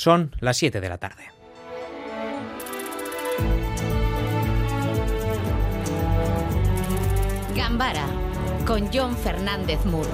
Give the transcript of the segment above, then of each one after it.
Son las 7 de la tarde. Gambara con John Fernández Muro.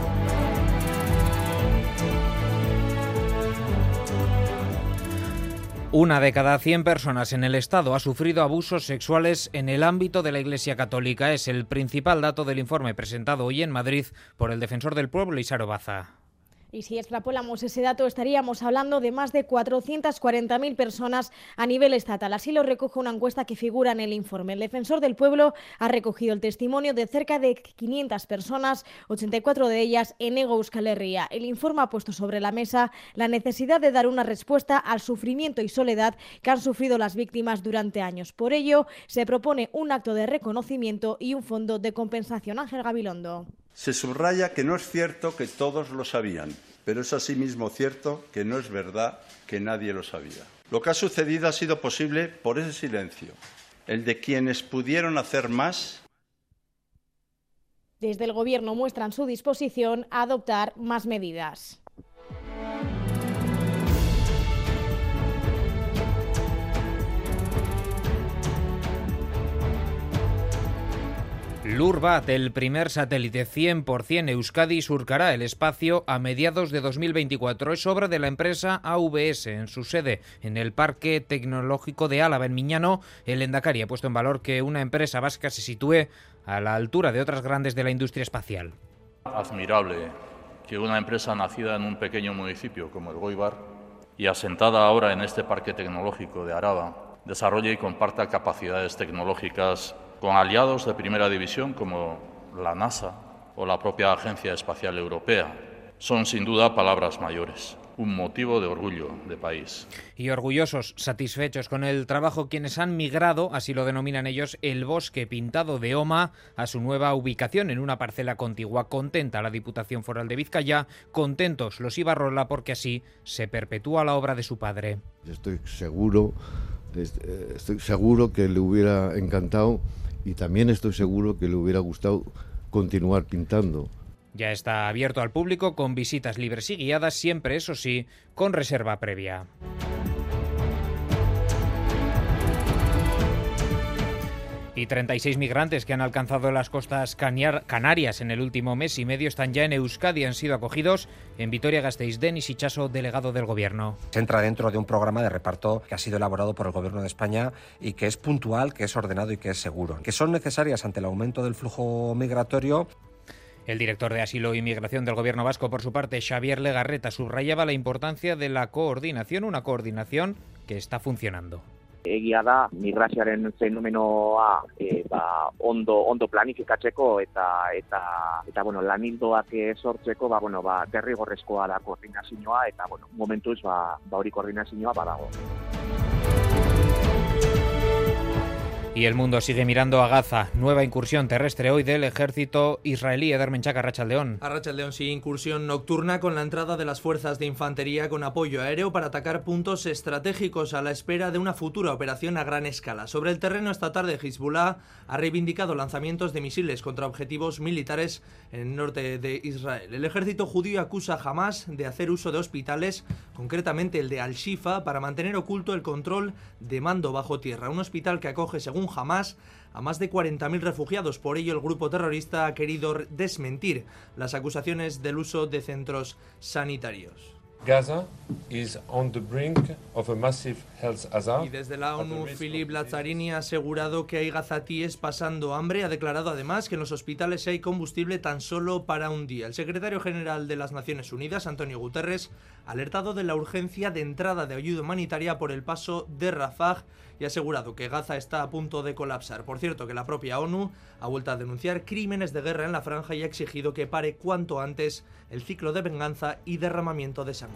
Una de cada 100 personas en el Estado ha sufrido abusos sexuales en el ámbito de la Iglesia Católica. Es el principal dato del informe presentado hoy en Madrid por el defensor del pueblo, Isaro Baza. Y si extrapolamos ese dato, estaríamos hablando de más de 440.000 personas a nivel estatal. Así lo recoge una encuesta que figura en el informe. El defensor del pueblo ha recogido el testimonio de cerca de 500 personas, 84 de ellas en Ego Euskal Herria. El informe ha puesto sobre la mesa la necesidad de dar una respuesta al sufrimiento y soledad que han sufrido las víctimas durante años. Por ello, se propone un acto de reconocimiento y un fondo de compensación. Ángel Gabilondo. Se subraya que no es cierto que todos lo sabían, pero es asimismo cierto que no es verdad que nadie lo sabía. Lo que ha sucedido ha sido posible por ese silencio, el de quienes pudieron hacer más. Desde el Gobierno muestran su disposición a adoptar más medidas. Lurbat, el primer satélite 100% Euskadi, surcará el espacio a mediados de 2024. Es obra de la empresa AVS en su sede en el Parque Tecnológico de Álava, en Miñano. El Endacari ha puesto en valor que una empresa vasca se sitúe a la altura de otras grandes de la industria espacial. Admirable que una empresa nacida en un pequeño municipio como el Goibar y asentada ahora en este Parque Tecnológico de Araba desarrolle y comparta capacidades tecnológicas con aliados de primera división como la NASA o la propia Agencia Espacial Europea. Son sin duda palabras mayores, un motivo de orgullo de país. Y orgullosos, satisfechos con el trabajo quienes han migrado, así lo denominan ellos, el bosque pintado de Oma a su nueva ubicación en una parcela contigua. Contenta la Diputación Foral de Vizcaya, contentos los Ibarrola porque así se perpetúa la obra de su padre. Estoy seguro, estoy seguro que le hubiera encantado y también estoy seguro que le hubiera gustado continuar pintando. Ya está abierto al público con visitas libres y guiadas, siempre eso sí, con reserva previa. Y 36 migrantes que han alcanzado las costas canarias en el último mes y medio están ya en Euskadi y han sido acogidos en Vitoria-Gasteiz. Denis Ichaso, delegado del Gobierno. Se entra dentro de un programa de reparto que ha sido elaborado por el Gobierno de España y que es puntual, que es ordenado y que es seguro. Que son necesarias ante el aumento del flujo migratorio el director de Asilo e Inmigración del Gobierno Vasco, por su parte, Xavier Legarreta, subrayaba la importancia de la coordinación, una coordinación que está funcionando. Egia da migrazioaren fenomenoa e, ba, ondo ondo planifikatzeko eta eta eta bueno lanildoak sortzeko ba bueno ba derrigorrezkoa da koordinazioa eta bueno momentuz ba ba hori koordinazioa badago. Y el mundo sigue mirando a Gaza. Nueva incursión terrestre hoy del ejército israelí. Eder Menchaca, Arrachaldeón. Arrachaldeón, sí, incursión nocturna con la entrada de las fuerzas de infantería con apoyo aéreo para atacar puntos estratégicos a la espera de una futura operación a gran escala. Sobre el terreno esta tarde, Hezbollah ha reivindicado lanzamientos de misiles contra objetivos militares en el norte de Israel. El ejército judío acusa a Hamas de hacer uso de hospitales, concretamente el de Al-Shifa, para mantener oculto el control de mando bajo tierra. Un hospital que acoge, según jamás a más de 40.000 refugiados. Por ello, el grupo terrorista ha querido desmentir las acusaciones del uso de centros sanitarios. Gaza is on the brink of a massive health hazard. Y desde la ONU, Philip Lazzarini ha asegurado que hay gazatíes pasando hambre. Ha declarado además que en los hospitales hay combustible tan solo para un día. El secretario general de las Naciones Unidas, Antonio Guterres, ha alertado de la urgencia de entrada de ayuda humanitaria por el paso de Rafah y ha asegurado que Gaza está a punto de colapsar. Por cierto, que la propia ONU ha vuelto a denunciar crímenes de guerra en la franja y ha exigido que pare cuanto antes el ciclo de venganza y derramamiento de sangre.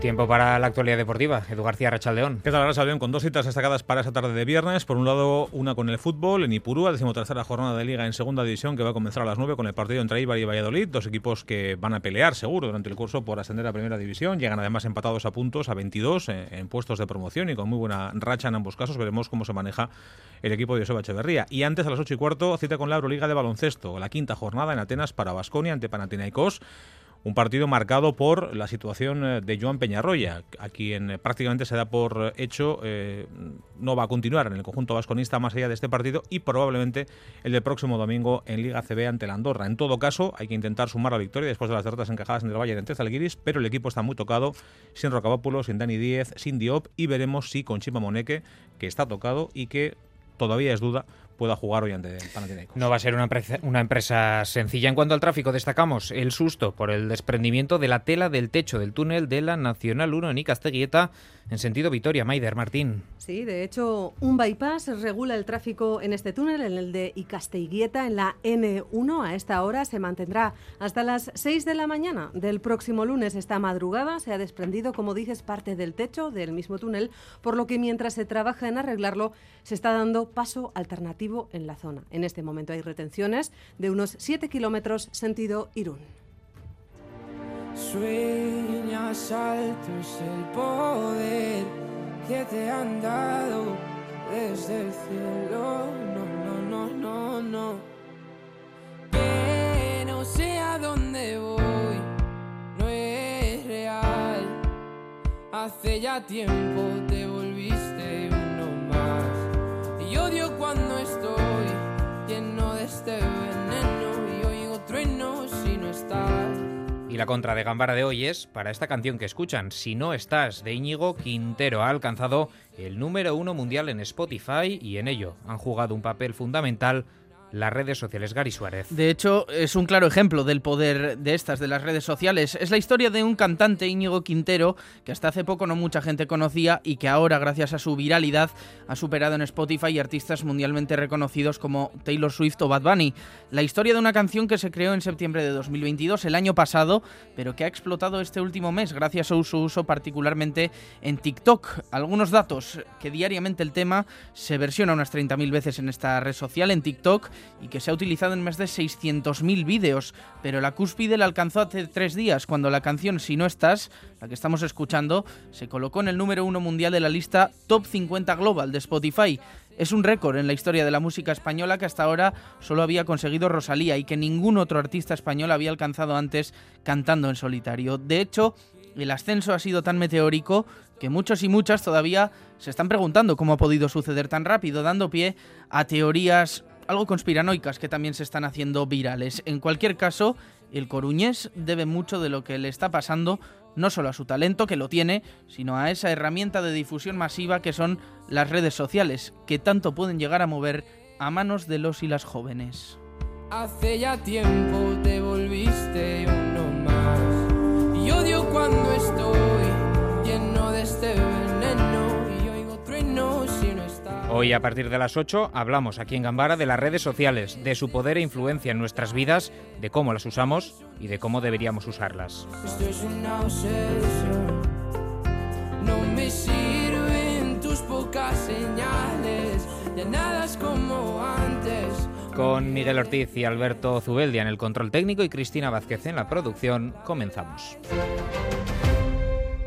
Tiempo para la actualidad deportiva. Edu García Rachaldeón. ¿Qué tal, Rachaldeón? Con dos citas destacadas para esta tarde de viernes. Por un lado, una con el fútbol en Ipurúa, decimotercera jornada de Liga en Segunda División, que va a comenzar a las 9 con el partido entre Ibar y Valladolid. Dos equipos que van a pelear, seguro, durante el curso por ascender a Primera División. Llegan además empatados a puntos, a 22 eh, en, puestos de promoción y con muy buena racha en ambos casos. Veremos cómo se maneja el equipo de Joseba Echeverría. Y antes, a las 8 y cuarto, cita con la Euroliga de baloncesto. La quinta jornada en Atenas para Basconia ante Panathinaikos un partido marcado por la situación eh, de Joan Peñarroya, a quien eh, prácticamente se da por hecho eh, no va a continuar en el conjunto vasconista más allá de este partido y probablemente el del próximo domingo en Liga CB ante la Andorra. En todo caso, hay que intentar sumar la victoria después de las derrotas encajadas en el Valle de Antezalguiris, pero el equipo está muy tocado, sin Rocabópulo, sin Dani Díez, sin Diop y veremos si con Chima Moneque, que está tocado y que todavía es duda, pueda jugar hoy ante Panathinaikos. No va a ser una empresa, una empresa sencilla. En cuanto al tráfico, destacamos el susto por el desprendimiento de la tela del techo del túnel de la Nacional 1 en Icasteguieta en sentido Vitoria. Maider Martín. Sí, de hecho, un bypass regula el tráfico en este túnel, en el de Icasteguieta, en la N1. A esta hora se mantendrá hasta las 6 de la mañana del próximo lunes. Esta madrugada se ha desprendido, como dices, parte del techo del mismo túnel, por lo que mientras se trabaja en arreglarlo, se está dando paso alternativo en la zona. En este momento hay retenciones de unos 7 kilómetros sentido Irún. Sueñas altos el poder que te han dado desde el cielo. No, no, no, no, no. Que no sé a dónde voy, no es real. Hace ya tiempo la contra de Gambara de hoy es para esta canción que escuchan, Si no estás, de Íñigo Quintero. Ha alcanzado el número uno mundial en Spotify y en ello han jugado un papel fundamental las redes sociales. Gary Suárez. De hecho, es un claro ejemplo del poder de estas, de las redes sociales. Es la historia de un cantante, Íñigo Quintero, que hasta hace poco no mucha gente conocía y que ahora, gracias a su viralidad, ha superado en Spotify artistas mundialmente reconocidos como Taylor Swift o Bad Bunny. La historia de una canción que se creó en septiembre de 2022, el año pasado, pero que ha explotado este último mes gracias a su uso particularmente en TikTok. Algunos datos, que diariamente el tema se versiona unas 30.000 veces en esta red social, en TikTok, y que se ha utilizado en más de 600.000 vídeos, pero la cúspide la alcanzó hace tres días, cuando la canción Si no estás, la que estamos escuchando, se colocó en el número uno mundial de la lista Top 50 Global de Spotify. Es un récord en la historia de la música española que hasta ahora solo había conseguido Rosalía y que ningún otro artista español había alcanzado antes cantando en solitario. De hecho, el ascenso ha sido tan meteórico que muchos y muchas todavía se están preguntando cómo ha podido suceder tan rápido, dando pie a teorías algo conspiranoicas que también se están haciendo virales. En cualquier caso, el coruñés debe mucho de lo que le está pasando no solo a su talento, que lo tiene, sino a esa herramienta de difusión masiva que son las redes sociales, que tanto pueden llegar a mover a manos de los y las jóvenes. Hace ya tiempo te volviste Hoy a partir de las 8 hablamos aquí en Gambara de las redes sociales, de su poder e influencia en nuestras vidas, de cómo las usamos y de cómo deberíamos usarlas. Esto es una obsesión. No me sirven tus pocas señales, de nada es como antes. Con Miguel Ortiz y Alberto Zubeldia en el control técnico y Cristina Vázquez en la producción, comenzamos.